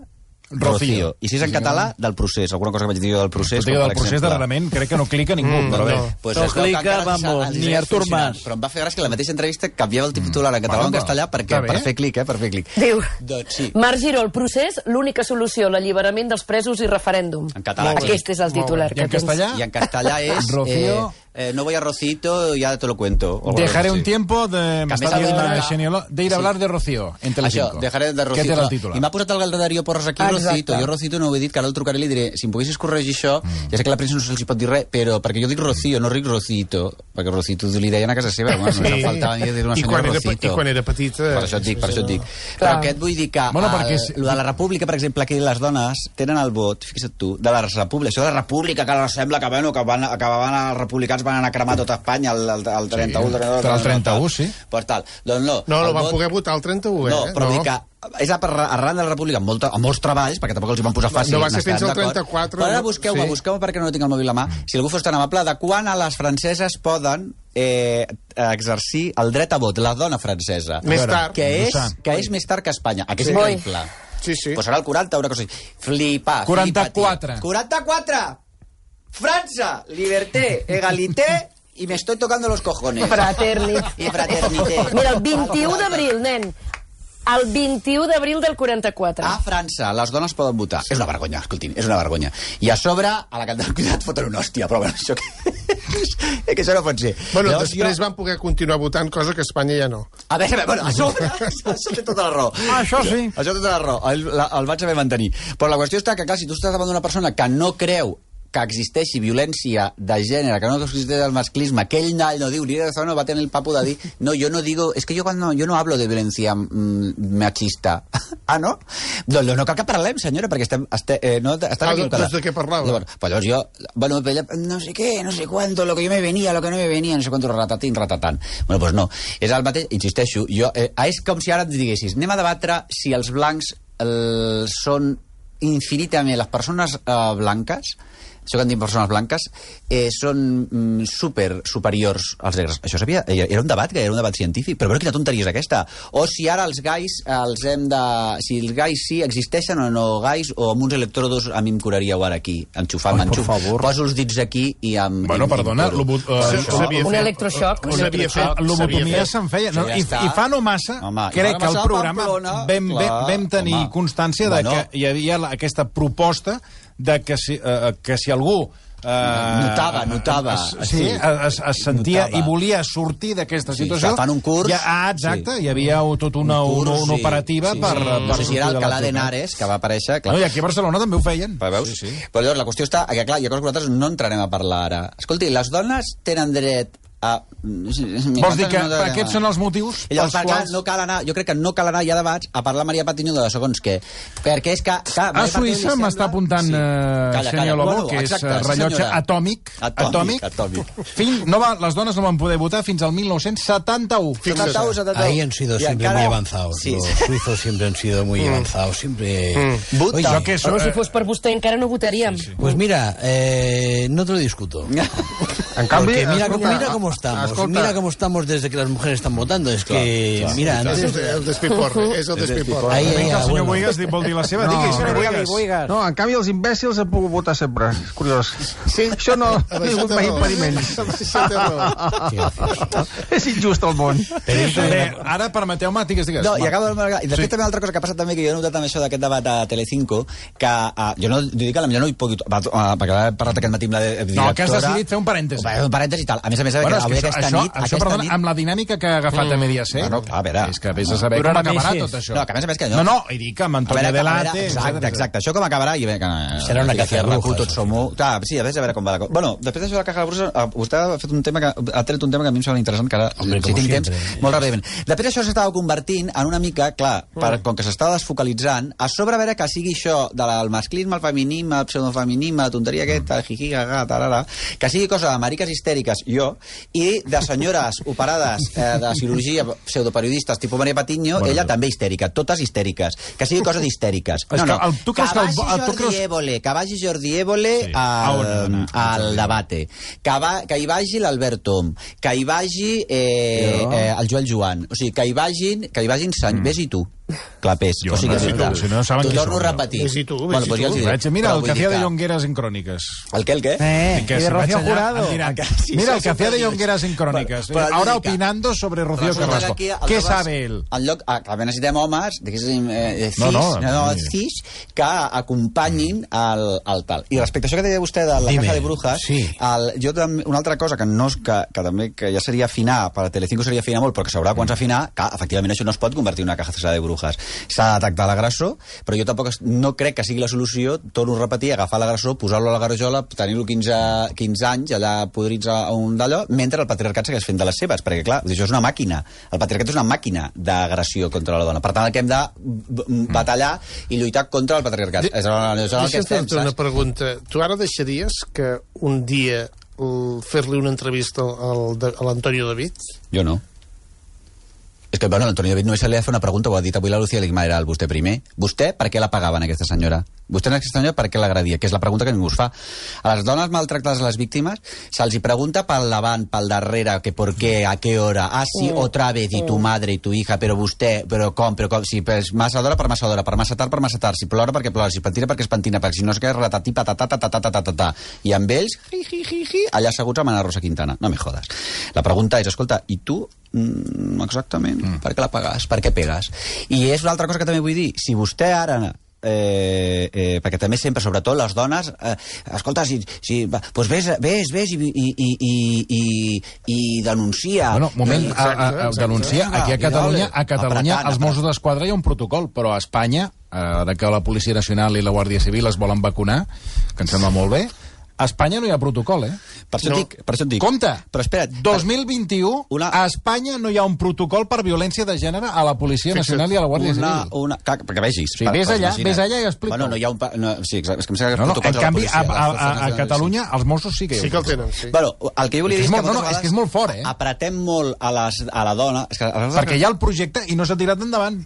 Rocío. Rocío. I si és en català, del procés. Alguna cosa que vaig dir jo del procés. Com, del procés, exemple. darrerament, crec que no clica ningú, Mm, però bé. no. Pues No clica, vamos, ni Artur funcionant. Mas. Però em va fer gràcia que la mateixa entrevista canviava el titular en català o en castellà perquè, per fer clic, eh? Per fer clic. Diu, Doncs sí. Marc Giró, el procés, l'única solució, l'alliberament dels presos i referèndum. En català. Aquest és el titular I que tens. castellà? I en castellà és... Rocío. Eh, eh, no voy a Rocito, ya te lo cuento. Dejaré un tiempo de... Que a m'està de dient Xeniolo, de ir a Sí. hablar de Rocío, en Això, Telecinco. dejaré de Rocito. Aquest era el titular. I m'ha posat el Darío Porres aquí, Exacte. Rocito. Jo Rocito no ho he dit, que ara el trucaré i li diré, si em poguessis corregir això, Mm. ja sé que la premsa no se'ls pot dir res, però perquè jo dic Rocío, no dic Rocito, perquè Rocito li deien a casa seva, bueno, no Sí. sí. faltava ni dir una I senyora pe- Rocito. i quan era petita, Per això et dic, per això et dic. no. Però Clar. què et vull dir que... Bueno, el, perquè si- lo de la república, per exemple, aquí les dones tenen el vot, fixa't tu, de la república, això de la república, que ara sembla que, bueno, que, van, que van, els republicans van anar a cremar tota Espanya el, el, el 31, el 32, el 31, sí. Pues tal, doncs no. No, no el van vot- poder votar el 31, eh? no, però no. dic que és a- per- arran de la República amb, molta, amb molts treballs, perquè tampoc els hi van posar fàcil. No va ser fins al d'acord. 34, Però ara busqueu-me, Sí. busqueu-me perquè no tinc el mòbil a mà. Si algú fos tan amable, de quan a les franceses poden eh, exercir el dret a vot, la dona francesa. Més tard. Que és, que és més tard que Espanya. A què és Sí. increïble? Sí, sí. Pues serà el 40, una cosa així. Flipar. 44. flipa, tio. 44! França, liberté, egalité y me estoy tocando los cojones. Fraternit. I fraternité. Mira, el 21 d'abril, nen. El 21 d'abril del 44. A França, les dones poden votar. És una vergonya, escoltin, és una vergonya. I a sobre, a la Candela Cuidat foten una hòstia, però bueno, això que... és que això no pot ser. Bueno, Llavors, després van poder continuar votant, cosa que a Espanya ja no. A veure, bueno, això, això té tota la raó. Això sí. Això té tota la raó. El, la, el vaig saber mantenir. Però la qüestió està que, clar, si tu estàs davant d'una persona que no creu que existeixi violència de gènere, que no existeix el masclisme, que ell no, no diu, Lidia no va tenir el papo de dir, no, yo no digo, es que yo cuando, yo no hablo de violencia mm, machista. ah, no? Doncs no cal que parlem, senyora, perquè estem, este, eh, no, estem Ah, doncs de què parlava? Llavors, pues llavors jo, bueno, ella, no sé què, no sé cuánto, lo que yo me venía, lo que no me venía, no sé cuánto, ratatín, ratatán. Bueno, pues no. És el mateix, insisteixo, jo, eh, és com si ara et diguessis, anem a debatre si els blancs el, són infinitament, les persones eh, blanques, això que en diuen persones blanques, eh, són mm, super superiors als negres. Això sabia, era un debat, que era un debat científic, però veure quina tonteria és aquesta. O si ara els gais els hem de... Si els gais sí existeixen o no gais, o amb uns electrodos a mi em curaríeu ara aquí, enxufant, m'enxuf. favor. Poso els dits aquí i em... Bueno, i, perdona, em lobo- eh, Però això- això- Un electroxoc. Un Lobotomia fet. se'n feia. No? Ja I. I fa no massa, Home, crec que a programa Pamplona, vam, vam, clar, vam tenir home. constància de Bueno. que hi havia la, aquesta proposta de que si, eh, que si algú eh, Notava, notava, es, sí, sí. es, es sentia Notava. i volia sortir d'aquesta Sí, situació que fan un curs. ja, ah, exacte, Sí. hi havia tot una, Un curs, una, una sí, operativa sí, per, sí. per No sé si era Alcalá de. Henares, que va aparèixer... Clar, No, I aquí a Barcelona també ho feien. Però veus? Sí, sí. Però llavors la qüestió està que, clar, que nosaltres no entrarem a parlar ara. Escolti, les dones tenen dret a... Vols dir que aquests són els motius I llavors, pels clar, quals... no cal anar, jo crec que no cal anar ja debats a parlar Maria Patiño de segons què. Perquè és que... Clar, A Suïssa m'està sembla- apuntant Sí. eh, Calla, Xenia calla. Lobo, Bueno, que és exacte, eh, sí, rellotge senyora. atòmic. Atòmic, atòmic. Fins, no va, les dones no van poder votar fins al 1971. 71, 71. Ahí han sido siempre encara- muy avanzados. Sí, Los sí. suizos siempre han sido muy avanzados. Siempre. Vota. Oye, Jo que so, Bueno, si eh, fos per vostè encara no votaríem. Pues mira, eh, no te lo discuto. En canvi, Porque mira, escolta, cómo, mira cómo estamos. escolta. Mira cómo estamos desde que las mujeres están votando. Es que, mira, És antes. el, el despiporre, és el despiporre. Ahí, ahí, el ah, senyor bueno. Boigas di- vol dir la seva. No, Digui, no, senyor Boigas. No, en canvi els imbècils han pogut votar sempre. És curiós. Sí? Això no ha Amb això tingut té mai impediments. És injust el món. Bé, ara permeteu-me, digues, digues. No, i acabo de I després sí. també una altra cosa que ha passat també, que jo he notat amb això d'aquest debat a Telecinco, que uh, jo no dic que potser no hi pugui... Uh, perquè he parlat aquest matí amb la directora... No, que has decidit fer un parèntesi. Un parèntesi i tal. A més a més, Bueno, que avui que aquesta això, nit... això aquesta perdona, nit... amb la dinàmica que ha agafat mm. a Mediaset, Bueno, clar, a veure. és que vés a saber com acabarà tot això. No, que a més a més que no, no- no, i dic amb A Antonio Delate... exacte, exacte. Això com acabarà... I bé, que, Serà una que caja de brujas, Tots som... Clar, sí, a veure, a veure com va la cosa. Bueno, després d'això de la caja de brujas, eh, vostè ha fet un tema que ha tret un tema que a mi em sembla interessant, que ara, Hombre, si tinc temps, molt ràpidament. Després d'això s'estava convertint en una mica, clar, per, com que s'estava desfocalitzant, a sobre a veure que sigui això de la, el masclisme, el feminisme, el pseudofeminisme, la tonteria aquesta, el jiji, gaga, tarara, que sigui cosa de mariques histèriques, jo, i de senyores operades eh, de cirurgia, pseudoperiodistes, tipus Maria Patiño, Bueno, ella també histèrica, totes histèriques. Que sigui cosa d'histèriques. No, no. el- tu que el- vagi el- tu Jordi creus- Évole, que vagi Jordi Évole Sí. On al, al debate, que, va, que hi vagi l'Albert Tom, que hi vagi eh, eh, el Joel Joan, o sigui, que hi vagin, que hi vagin mm. ves i tu, clapés. Jo o sigui, no, que, si tu, si no saben T'ho qui torno a repetir. Ves tu, ves bueno, i ja tu. els diré. Mira, el que hacía de Llongueras en Cròniques. El què, el què? Eh, que de si Rocío Jurado. mira, el que hacía de. Llongueras en Cròniques. Ahora opinando sobre Rocío Carrasco. Què sabe ell? En lloc, ah, que necessitem homes, diguéssim, eh, cis, No, no, no, cis, que acompanyin el, el tal. I respecte a això que deia vostè de la Dime. caja de brujas, Sí. el, jo també, una altra cosa que, no, és- que, que també que ja seria afinar, per a Telecinco seria afinar molt, però que sabrà quan s'afinar, que efectivament això no es pot convertir en una caja de brujas. S'ha de detectar l'agressor, però jo tampoc no crec que sigui la solució, torno a repetir, agafar l'agressor, posar-lo a la garjola, tenir-lo 15, 15 anys, allà podrits a un d'allò, mentre el patriarcat segueix fent de les seves, perquè clar, això és una màquina. El patriarcat és una màquina d'agressió contra la dona. Per tant, el que hem de b- batallar i lluitar contra el patriarcat. És, el- és el que estem, una pregunta. Tu ara deixaries que un dia fer-li una entrevista al, de- a l'Antonio David? Jo no. Que, bueno, l'Antoni David només se li ha de fer una pregunta, ho ha dit avui la Lucía Ligmaera, vostè primer. Vostè, per què la pagaven, aquesta senyora? Vostè, en aquesta senyora, per què l'agradia? Que és la pregunta que ningú es fa. A les dones maltractades, a les víctimes, se'ls pregunta pel davant, pel darrere, que por qué, a qué hora, ah, sí, otra vez, y tu madre, y tu hija, però vostè, però com, però com, si és massa d'hora per massa d'hora, per massa tard per massa tard, si plora perquè plora, si pentina perquè es pentina, perquè si no es queda tatatà, tatatà, i amb ells, hi, hi, hi, hi, allà asseguts amb Ana Rosa Quintana. No me jodes. La pregunta és, escolta, i tu Mm, exactament. Mm. Per què la pagues? Per què pegues? I és una altra cosa que també vull dir. Si vostè ara eh, eh, perquè també sempre, sobretot les dones eh, escolta, si, si, va, pues ves, ves, ves i, i, i, i, i, i denuncia. Bueno, moment, I, a, a, a, denuncia, aquí a Catalunya, a Catalunya als Mossos d'Esquadra hi ha un protocol, però a Espanya, eh, ara que la Policia Nacional i la Guàrdia Civil es volen vacunar, que em sembla molt bé, a Espanya no hi ha protocol, eh? Per això, No. dic, per això et dic. Compte! Però espera't. 2021, Una- a Espanya no hi ha un protocol per violència de gènere a la Policia Fixa't, Nacional i a la Guàrdia una, Civil. una, que, perquè vegis. Sí, vés allà, vés allà i explica-ho. Bueno, no hi ha un... pa- No, sí, exacte, és que em sembla que No, no, en de la canvi, policia, a, a, a, a Catalunya els Mossos sí que hi ha Sí que el tenen, sí. Bueno, el que jo volia dir que és és que molt- no, no, és que és molt fort, eh? Apretem molt a, les, a la dona... És que, a les Perquè hi ha el projecte i no s'ha tirat endavant.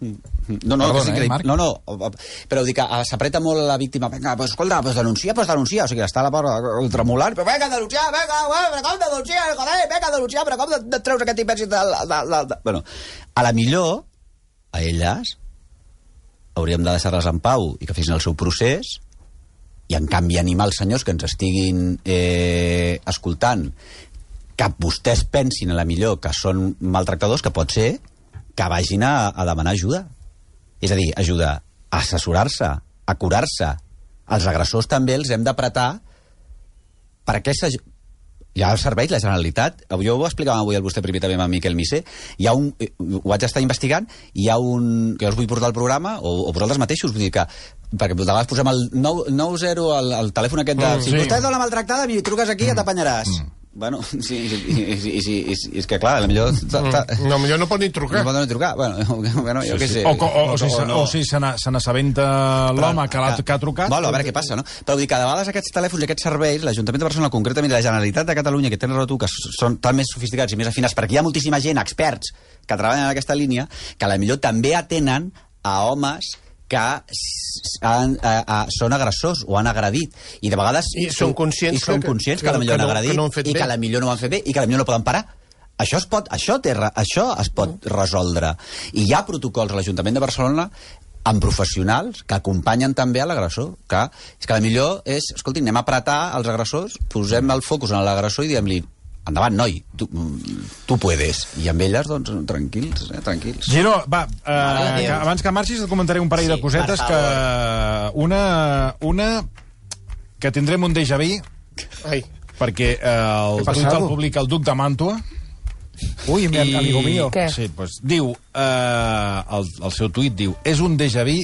No, no, Perdona, que és eh, increïble. Marc? no, no, però dic que s'apreta molt la víctima. Vinga, pues, escolta, pues denuncia, pues denuncia. O sigui, està la pobra el tremolant, però vinga, denunciar, vinga, vinga, però com denunciar, joder, vinga, denunciar, però com de, de treus aquest imbècil de, de, de, de... Bueno, a la millor, a elles, hauríem de deixar-les en pau i que fessin el seu procés, i en canvi animar els senyors que ens estiguin eh, escoltant que vostès pensin a la millor que són maltractadors, que pot ser que vagin a, a demanar ajuda. És a dir, ajuda a assessorar-se, a curar-se. Els agressors també els hem d'apretar perquè hi ha serveis, la Generalitat, jo ho explicava avui al vostè primer també amb en Miquel Misé, hi ha un, eh, ho vaig estar investigant, hi ha un, que jo us vull portar al programa, o, o vosaltres mateixos, vull dir que, perquè de vegades posem el 9, 90, el, el telèfon aquest de, Mm, si sí. vostè és dona maltractada, mi truques aquí i ja t'apanyaràs. Bueno, sí, sí, sí, sí, sí, sí, és que clar, millor... Mm, no, millor no pot ni trucar. No pot ni trucar, bueno, bueno jo què sé. O, o, o, o, si, no. o si se n'a- se n'assabenta l'home que, que ha trucat... Bueno, a veure què passa, no? Però vull dir que de vegades aquests telèfons i aquests serveis, l'Ajuntament de Barcelona, concretament la Generalitat de Catalunya, que tenen raó tu, que són tan més sofisticats i més afinats, perquè hi ha moltíssima gent, experts, que treballen en aquesta línia, que a la millor també atenen a homes que han, a, a, són agressors o han agredit. I de vegades I són conscients i són que- conscients que, que- la millor que han no- agredit que no han fet i bé. que a la millor no ho han fet bé i que la millor no poden parar. Això es pot, això té, això es pot resoldre. I hi ha protocols a l'Ajuntament de Barcelona amb professionals que acompanyen també a l'agressor que és que la millor és, escolti, anem a apretar els agressors, posem el focus en l'agressor i diem-li, endavant, noi tu, tu puedes, i amb elles doncs tranquils, eh, tranquils Giro, va, eh, que Déu. abans que marxis et comentaré un parell Sí, de cosetes que... Una, una que tindrem un déjà vu Ai, perquè eh, el tuit el publica el duc de Màntua, Uy, mi amigo mío. Què? Sí, pues, diu, eh, el, el seu tuit diu, és un déjà vu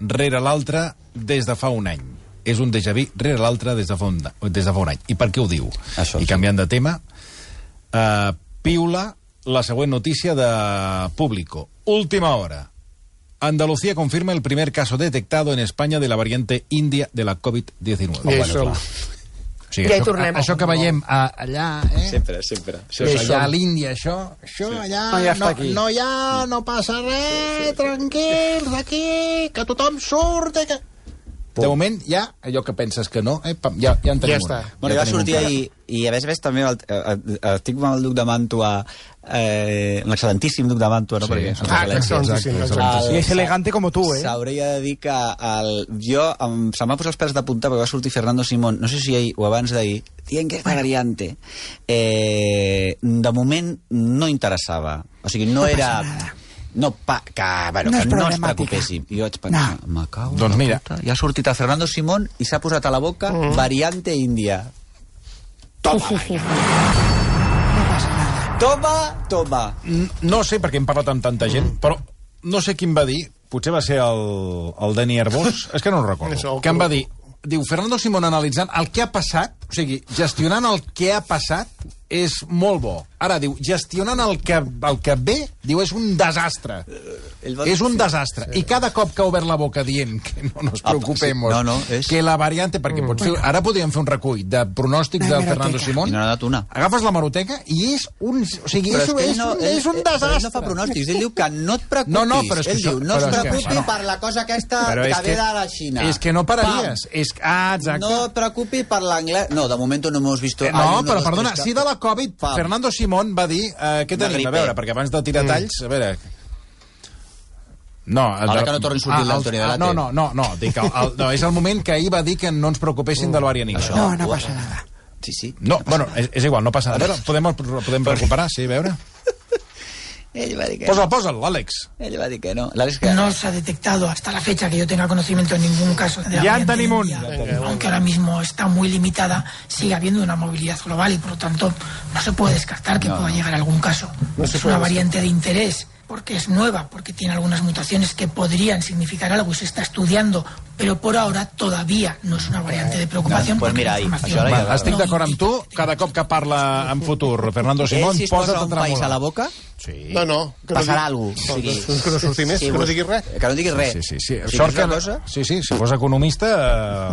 rere l'altre des de fa un any. És un déjà vu rere l'altre des, de fa un, des de fa un any. I per què ho diu? Això, I sí. canviant de tema, eh, piula la següent notícia de Público. Última hora. Andalucía confirma el primer caso detectado en España de la variante india de la COVID-19. I això, clar. O sigui, Ja hi això, tornem. això que veiem a, allà, eh? Sempre, sempre. Això és allà a l'Índia, això, això allà, No, ja no, aquí. no hi ha, no passa res, tranquils, aquí, que tothom surt, eh, que... De moment, ja, allò que penses que no, eh, pam, ja, ja en tenim Ja està. una. Bueno, ja ja va un sortir ahir, i a més a més també el, eh, eh, estic amb el duc de Màntua, eh, l'excel·lentíssim duc de Màntua, no? Sí, Perquè exacte, excelentíssim. Y es elegante como tú, ¿eh? S'hauria de dir que el, jo em, se m'ha posat els pèls de punta perquè va sortir Fernando Simón, no sé si ahir o abans d'ahir, dient que esta variante eh, de moment no interessava. O sigui, no, No era... passa nada. No, pa, que, bueno, No que no es. I jo vaig pensar, me cago Doncs mira. puta. Ja ha sortit el Fernando Simón i s'ha posat a la boca Mm. variante índia. No pasa nada. Toma, toma. No sé per què hem parlat amb tanta gent, però no sé quin va dir, potser va ser el, el Dani Arbós, és que no ho recordo, que em va dir, diu, Fernando Simón analitzant el que ha passat, o sigui, gestionant el que ha passat, és molt bo. Ara, diu, gestionant el que, el que ve, diu, és un desastre. Va- És un desastre. I cada cop que ha obert la boca dient que no nos Ah, preocupemos, sí. No, no, és- que la variante, perquè pot ser, ara podríem fer un recull de pronòstics del Fernando. Simón, I no n'ha dat una. agafes la maroteca i és un... O sigui, és, que ell és, un, és un desastre. Ell no fa pronòstics, ell diu que no et preocupis. No, no, però és que ell això- diu, no es és que preocupi no. per la cosa aquesta Però que és ve que- de la Xina. És que no pararies. És, ah, exacte. No et preocupi per l'anglès. No, de momento no hemos visto... Eh, no, però perdona, sí de la Covid, Pam. Fernando Simón va dir... Eh, què tenim? A veure, perquè abans de tirar talls, a veure... No, el Ara de- que no torni a sortir el- l'Antoni ah, Delate. No, no, no, no, dic, el, el, no, és el moment que ahir va dir que no ens preocupessin de l'Arianina. No, no pasa nada. Sí, sí. No, bueno, és, és igual, no passa nada. A veure, podem, podem recuperar, sí, a veure. Ell va dir que Posa'l, posa'l, l'Àlex. Ell va dir que no. L'Àlex que... No se ha detectado hasta la fecha que yo tenga conocimiento en ningún caso de la Ya en tenim un. Aunque ahora mismo está muy limitada, sigue habiendo una movilidad global y por lo tanto no se puede descartar que pueda llegar algún caso. No es una variante de interés porque es nueva, porque tiene algunas mutaciones que podrían significar algo y se está estudiando, pero por ahora todavía no es una variante de preocupación. Pues porque mira ahí, això ara Va, ja- estic no d'acord amb tu, cada cop que parla en futur Fernando Simón, si es posa posa't un país a la boca, Sí. No, no. Que passarà no alguna cosa. O sigui, que no surti més, que no vos- digui res. Que no diguis res. Sí, sí, sí. Si Sort que... cosa... Sí, sí, si fos economista,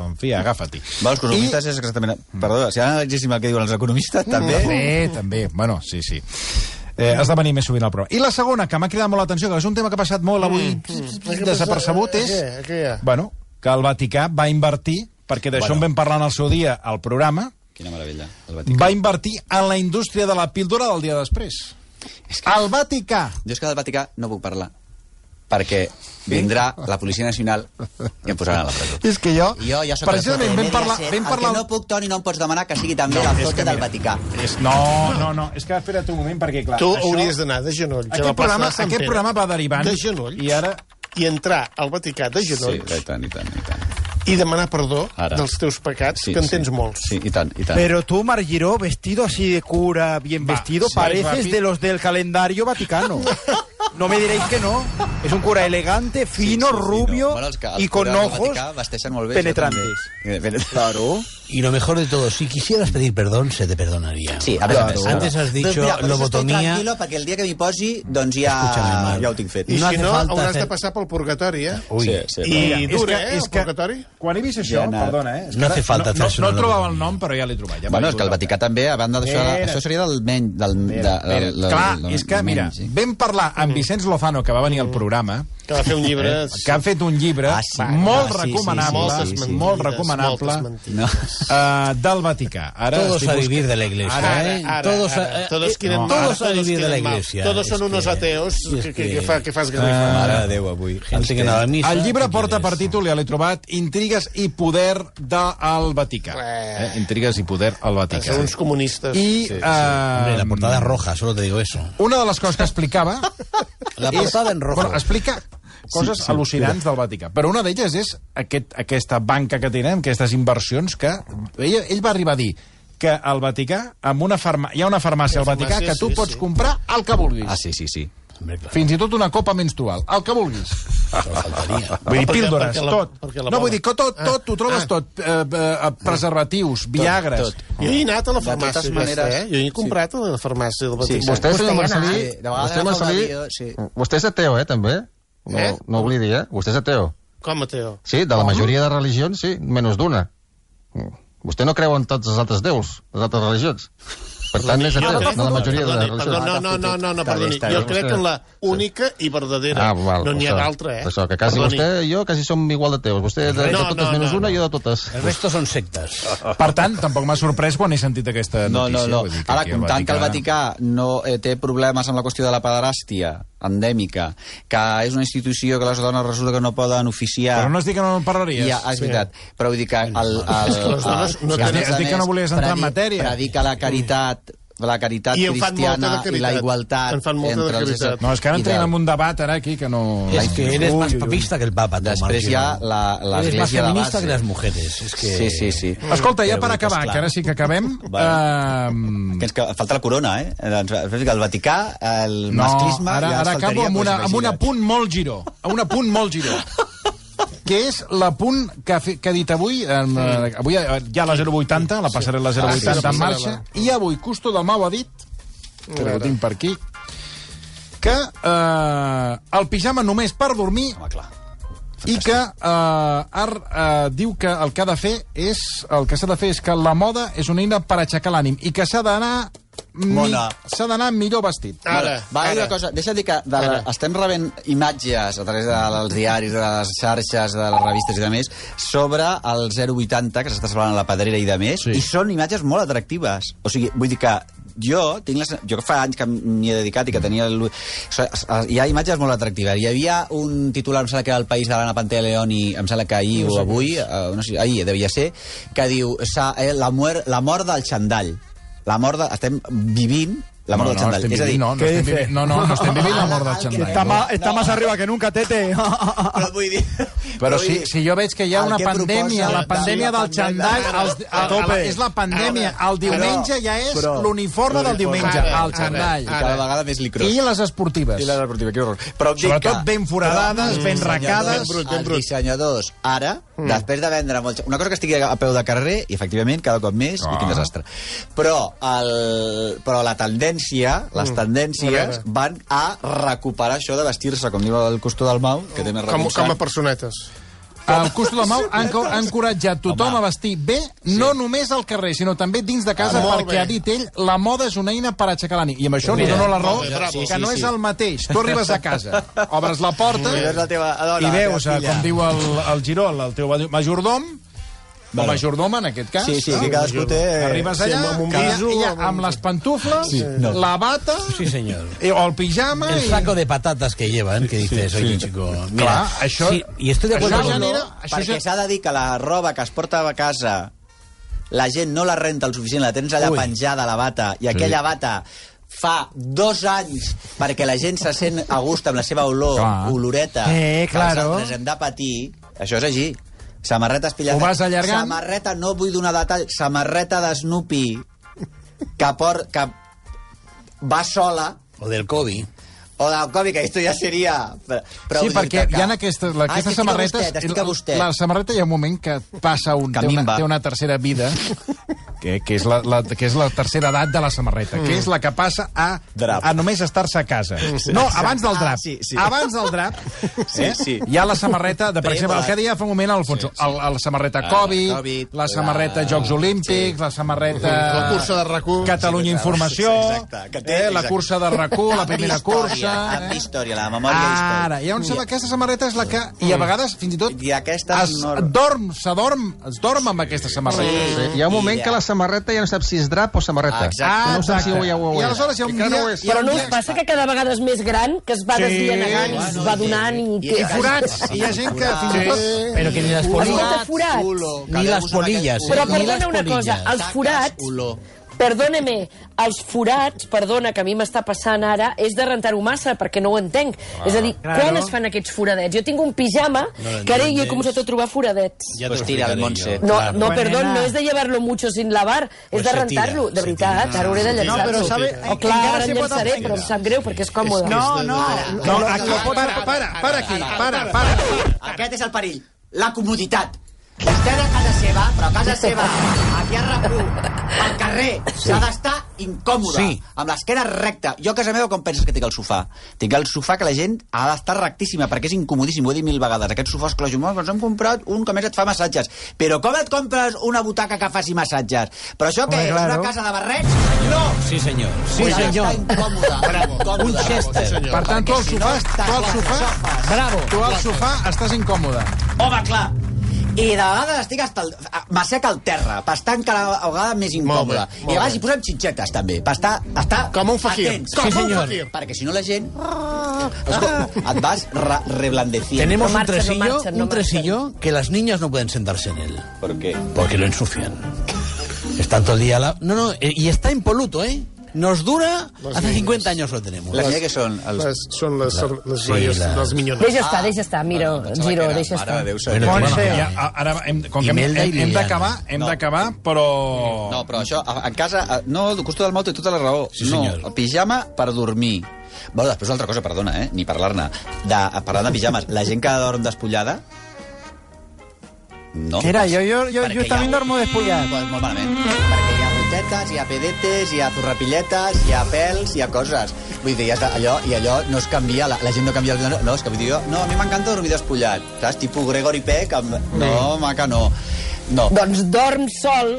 en fi, agafa-t'hi. Va, els economistes és exactament... Perdó, si ara analitzéssim el que diuen els economistes, també... També, també. Bueno, sí, sí. Eh, has de venir més sovint al programa. I la segona, que m'ha cridat molt l'atenció, que és un tema que ha passat molt avui Mm, desapercebut, és... Què, què hi ha? Bueno, que el Vaticà va invertir, perquè d'això Bueno. en vam parlar en el seu dia al programa, Quina meravella, el Vaticà. va invertir en la indústria de la píldora del dia després. És que... El Vaticà! Jo és que del Vaticà no puc parlar, perquè vindrà la Policia Nacional i em posaran a la presó. És que jo... I jo ja soc Precisament vam parlar... Vam parlar... El que no puc, Toni, no em pots demanar que sigui també No, la flota del Vaticà. És, no, no, no, és que espera't un moment, perquè clar... Tu això- hauries d'anar de genoll. a la Aquest programa, aquest Pere, programa va derivant... De genoll. I ara... I entrar al Vaticà de Sí, genolls i tant, i tant, i tant. i demanar perdó Ara. dels teus pecats, que en tens molts. Sí, i tant, i tant. Pero tú, Margiró, vestido así de cura, bien Va, vestido, sí, pareces rápido. de los del calendario vaticano. No me diréis que no. Es un cura elegante, fino, Sí, sí, sí, rubio no. Bueno, els y con ojos molt bé, penetrantes. Claro. Y lo mejor de todo, si quisieras pedir perdón, se te perdonaría. Sí, a a més. Antes has dicho Doncs mira, per això estic lobotomía. tranquilo, perquè el dia que m'hi posi, doncs ja, ja ho tinc fet. I No si no, falta hauràs hacer- de passar pel purgatori, eh? Uy, Sí, sí, I Mira, és dura, que- eh, és el que- purgatori? Quan he vist això, Ja perdona, eh? és No hace falta no, no, no trobava el nom, però ja l'he trobat. Ja Bueno, és que el. Vaticà també, a banda d'això, això seria del menys... Del, de, Clar, és que, mira, vam parlar amb Vicenç Lozano, que va venir al programa, Que va fer un llibre... eh, que ha fet un llibre Ah, sí. molt Ah, sí, recomanable, sí, sí, sí. molt recomanable. No. eh, del Vaticà. Ara Todos a vivir de la iglesia. Ara, ¿eh? Ara, todos, ara, a, eh, todos quieren no, todos a vivir de la iglesia. Todos son unos que- ateos que, que, que, fa, que fas Eh, grifar. Mare de Déu, avui. Gente que no va a misa. El llibre ¿qué porta per títol, ja l'he trobat, Intrigues i poder del Vaticà. Eh. Eh? Intrigues i poder al Vaticà. Són uns comunistes. I Sí, sí. eh, Hombre, la portada roja, solo te digo eso. una de les coses que explicava... La portada en rojo. Bueno, explica coses Sí, sí, al·lucinants del Vaticà. Però una d'elles és aquest, aquesta banca que tenen, aquestes inversions, que ell, ell va arribar a dir que al Vaticà, amb una farma... hi ha una farmàcia al Vaticà que tu sí, pots sí. comprar el que vulguis. Ah, sí, sí, sí. Fins i tot una copa menstrual, el que vulguis. Vull dir, Perquè- píldores, perquè la- tot. perquè la No, vull dir que tot, tot, Ah, ho trobes ah. tot. Eh, eh, preservatius, viagres. tot. Jo he anat a la De farmàcia aquesta, maneres- eh? Jo he comprat a la farmàcia del Sí, Vaticà. Vostè, senyor Marcelí, sí. De vostè, Marcelí, sí. vostè és ateu, eh, també? No, Eh? no oblidi, eh? Vostè és ateu. Com, Mateo? Sí, de la majoria de religions, sí, menys d'una. Mm. Vostè no creu en tots els altres déus, les altres religions. Per tant, és ateu, de la majoria de Perdoni, religions. no, no, no, no, no, perdoni. Jo crec en la única i verdadera. Ah, val, no n'hi ha d'altra, eh? Això, que quasi vostè i jo quasi som igual de teus. Vostè de, de No, totes no, menys no, una, no. jo de totes. El resto són sectes. Per tant, tampoc m'ha sorprès quan he sentit aquesta No, notícia. no, no. Que Ara, comptant que el Vaticà no eh, té problemes amb la qüestió de la pederàstia endèmica, que és una institució que les dones resulta que no poden oficiar... Però no has dit que no en parlaries? Ja, és Sí. veritat. Però vull dir que... El, el, És que les dones no que a tenen- més a Has dit que més no volies entrar en predi- matèria. Predica la caritat la caritat I en fan molta cristiana de i caritat. La igualtat En fan molta de entre els caritat. éssers- No, és que ara i entrem en un debat ara aquí que no... Es que eres más ui. papista que el Papa, tú, Després hi ha la- Eres más l'església de feminista base. que las mujeres. Es que... Sí, sí, sí. Escolta, ja per acabar, que ara sí que acabem... Bueno. eh, Que ens que falta la corona, eh? Doncs, el Vaticà, el no, masclisme... ara, ara acabo amb, una, amb un apunt molt giró. Amb un apunt molt giró. que és l'apunt que, ha que ha dit avui, eh, avui hi ha la 080, la passarel·la 080 Ah, sí, la en passarel·la. marxa, i avui Custo del Mau ha dit, que ho tinc per aquí, que eh, el pijama només per dormir Home, clar. i que eh, Ar eh, diu que el que ha de fer és el que s'ha de fer és que la moda és una eina per aixecar l'ànim i que s'ha d'anar Mona. s'ha d'anar millor vestit. Ara, Va, ara. una cosa, deixa dir que de la, estem rebent imatges a través dels diaris, de les xarxes, de les revistes i de més, sobre el 080 que s'està celebrant a la Pedrera i de més, Sí. i són imatges molt atractives. O sigui, vull dir que jo tinc la, sen- jo fa anys que m'hi he dedicat i que tenia el, hi ha imatges molt atractives hi havia un titular, em sembla que era el País de l'Anna Pantaleoni, em sembla que ahir o avui eh, no sé, ahir devia ser que diu eh, la, muer, la mort del xandall la mort de, estem vivint la mort no, del no, xandall estem és a dir, no, no, ¿Qué estem dice? vivint, no, no, no estem vivint la mort del xandall. Está, más, está más arriba que nunca, Tete. però vull dir Però vull si, dir, si jo veig que hi ha una pandèmia, proposa la pandèmia del xandall, els, a a, tope. és la pandèmia. El diumenge ja és l'uniforme del diumenge, el xandall. i cada vegada més licros I les esportives. I la deportiva, que horror. Però Sobretot ben foradades, ben racades. Els dissenyadors, ara, després de vendre molt... Una cosa que estigui a peu de carrer, i efectivament, cada cop més, i quin Ah. desastre. Però, el, però la tendència, les A tendències, van a recuperar això de vestir-se, com diu el costó del Mau, que té més Com, com a personetes. El Custo de Mau ha enco- ha encoratjat tothom Home. a vestir bé, no només al carrer, sinó també dins de casa, Ah, perquè bé. ha dit ell, la moda és una eina per aixecar l'ànim. I amb això li dono la raó, molt bé, bravo. que Sí, no sí, és sí. el mateix. Tu arribes a casa, obres la porta I veus la teva dona, i la veus, eh, com diu el, el Girol, el teu majordom, Vale. majordoma, en aquest cas. Sí, sí, que cadascú té... Arribes Sí, allà, amb un cada- guiso, ja, amb amb un- les pantufles, Sí, no. la bata, Sí, señor. i, o el pijama... El i- saco de patatas que llevan, que dices, oye, chico, mira, Clar, això- sí, y estoy de acuerdo això con... genera- això perquè ja- s'ha de dir que la roba que es porta a casa la gent no la renta el suficient, la tens allà Ui. penjada la bata i aquella bata fa dos anys perquè la gent se sent a gust amb la seva olor, Clar. oloreta Eh, que els claro. altres hem de patir això és així samarreta espillada Ho vas allargant? samarreta, no vull donar detall samarreta de Snoopy que, por, que va sola O del COVID. O del Covid, que esto ja seria... Però, sí, perquè hi ha aquestes, la, Ah, aquestes estic samarretes... vostè, vostè. La samarreta hi ha un moment que passa un... Que Té una, té una tercera vida, que, que, és la, la, que és la tercera edat de la samarreta, que és la que passa a, Drap. a només estar-se a casa. No, abans del drap. Ah, sí, sí. Abans del drap Sí, eh, sí. hi ha la samarreta, de, per Bé, exemple, el que deia fa un moment Alfonso, sí, sí. El, la samarreta Ah, Covid, Covid, la samarreta la- Jocs Olímpics, la samarreta... La cursa de RAC1. Catalunya Sí, Informació, exacte, que té- eh, la cursa de RAC1, la primera història. Amb eh? història, la memòria històrica. Ara, hi ha un que aquesta samarreta és la que... I a vegades, fins i tot, I aquesta es no- dorm, s'adorm, es dorm amb aquesta samarreta. Sí, hi ha un moment I que la samarreta ja no sap si és drap o samarreta. Exacte. No sap si ho, ja ho I aleshores hi ha un dia... no ho és. Però no us passa que cada vegada és més gran, que es va Sí. desvianegant i es va donant i... i- I forats. I hi ha gent que fins i tot... Pero que ni Escolta, forats. Culo, que Ni polillas. aquest Però perdona una cosa, els forats... perdóneme, els forats, perdona, que a mi m'està passant ara, és de rentar-ho massa, perquè no ho entenc. Ah, és a dir, claro. quan es fan aquests foradets? Jo tinc un pijama que ara jo he començat a trobar foradets. Ja pues tira el Montse. No, Claro. no, perdón, nena. no és de llevar-lo mucho sin lavar, és de rentar-lo, de veritat, ara hauré de No, llançar-lo. però sabe- O clar, encara ara pot llançaré, però em sap greu, perquè és còmode. No, no. No, aquí, para, para, para aquí, para, para. Aquest és el perill. La comoditat. Vostè seva, però a casa seva, aquí a RAC1, al carrer, s'ha d'estar incòmode, Sí. amb l'esquena recta. Jo a casa meva com penses que tinc el sofà? Tinc el sofà que la gent ha d'estar rectíssima perquè és incomodíssim, ho he dit mil vegades. Aquests sofàs que la gent, "Oh, ens hem comprat un que més et fa massatges. Però com et compres una butaca que faci massatges? Però això què Home, és? claro. Una casa de barrets? No! Sí, senyor. Sí, ha senyor. incòmode. Bravo. incòmode. Un Chester. Per tant, tu al si sofà, no tu al sofà, Bravo. tu al sofà estàs incòmode. Home, clar. I de vegades estic hasta el... m'assec al terra, per estar encara a vegades més incòmode. Molt bé, I a vegades hi posem xinxetes, també, per estar, estar Com un fakir. atents. Com Sí, un fakir. Perquè si no la gent et vas re reblandeciendo. Tenemos No un marchen, no tresillo, marchen, no un tresillo que las niñas no pueden sentarse en él. ¿Por qué? Porque lo ensucian. Están todo el día... La... No, no, eh, y está impoluto, ¿eh? Nos dura... Las Hace niñas. 50 años lo tenemos. Les niñas que són? Els... Les, són les, les Sí, noies, les- les minyones. Deixa estar, deixa estar, mira, Giro, deixa estar. de Déu, Bueno. Montse. ja, ara hem, com que hem, hem, hem d'acabar, hem No. d'acabar, però... No, però això, a, a casa... A, no, el Custo del Mau té tota la raó. Sí, no, senyor. el pijama per dormir. Bueno, després una altra cosa, perdona, eh? Ni parlar-ne. De, parlant de pijames, la gent que dorm despullada... No. Mira, yo, yo, yo, Perquè yo también hi ha- duermo despullado. Pues molt malament. Perquè gotetes, hi ha pedetes, hi ha zurrapilletes, hi ha pèls, hi ha coses. Vull dir, ja allò, i allò no es canvia, la, la gent no canvia el... No, és que vull dir jo, no, a mi m'encanta dormir despullat. Saps? Tipus Gregory Peck, amb... No, maca, no. No. Doncs dorm sol,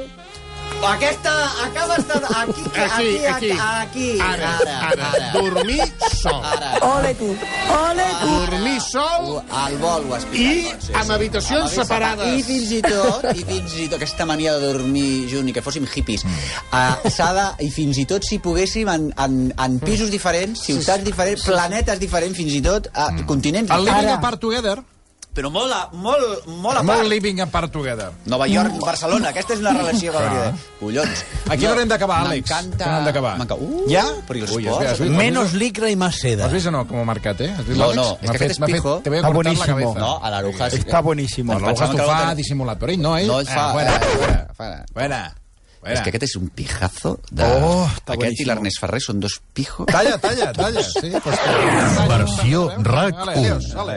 Aquesta, acabes de... Aquí, aquí, aquí. aquí. Ara, ara, dormir sol. Ara. Ole tu, ole tu. Dormir sol Al vol ho has i explicat, Montse, amb habitacions separades. I fins i tot, i fins i tot aquesta mania de dormir junt i que fóssim hippies, uh, s'ha de, i fins i tot si poguéssim en, en, en pisos diferents, ciutats diferents, planetes diferents, fins i tot uh, continents El living diferents. apart together, Però molt, a, molt, molt a molt part. living apart together. Nova York, Barcelona, aquesta és una relació que hauria de... Collons. A quina hora hem d'acabar, Àlex? M'encanta... Que no hem d'acabar? Uh, Ja? Però i els Ui, esports? has vist? Menos licra y más seda. ¿Has visto o no cómo marcat, eh? ¿Has visto, No, no, es M'ha que fet- aquest fet- pijo- Te voy a Está cortar la buenísimo. cabeza. No, a l'Arujas... Está buenísimo. L'Arujas t'ho que fa no- dissimulat, però ell no, ell... No, ell fa- Ah, fuera, eh, fuera, fuera. És que aquest és un pijazo de... Oh, aquest i boníssim. l'Ernest Ferrer són dos pijos. Talla, talla, talla. Sí, pues, Versió RAC Vale, adiós, 1. vale.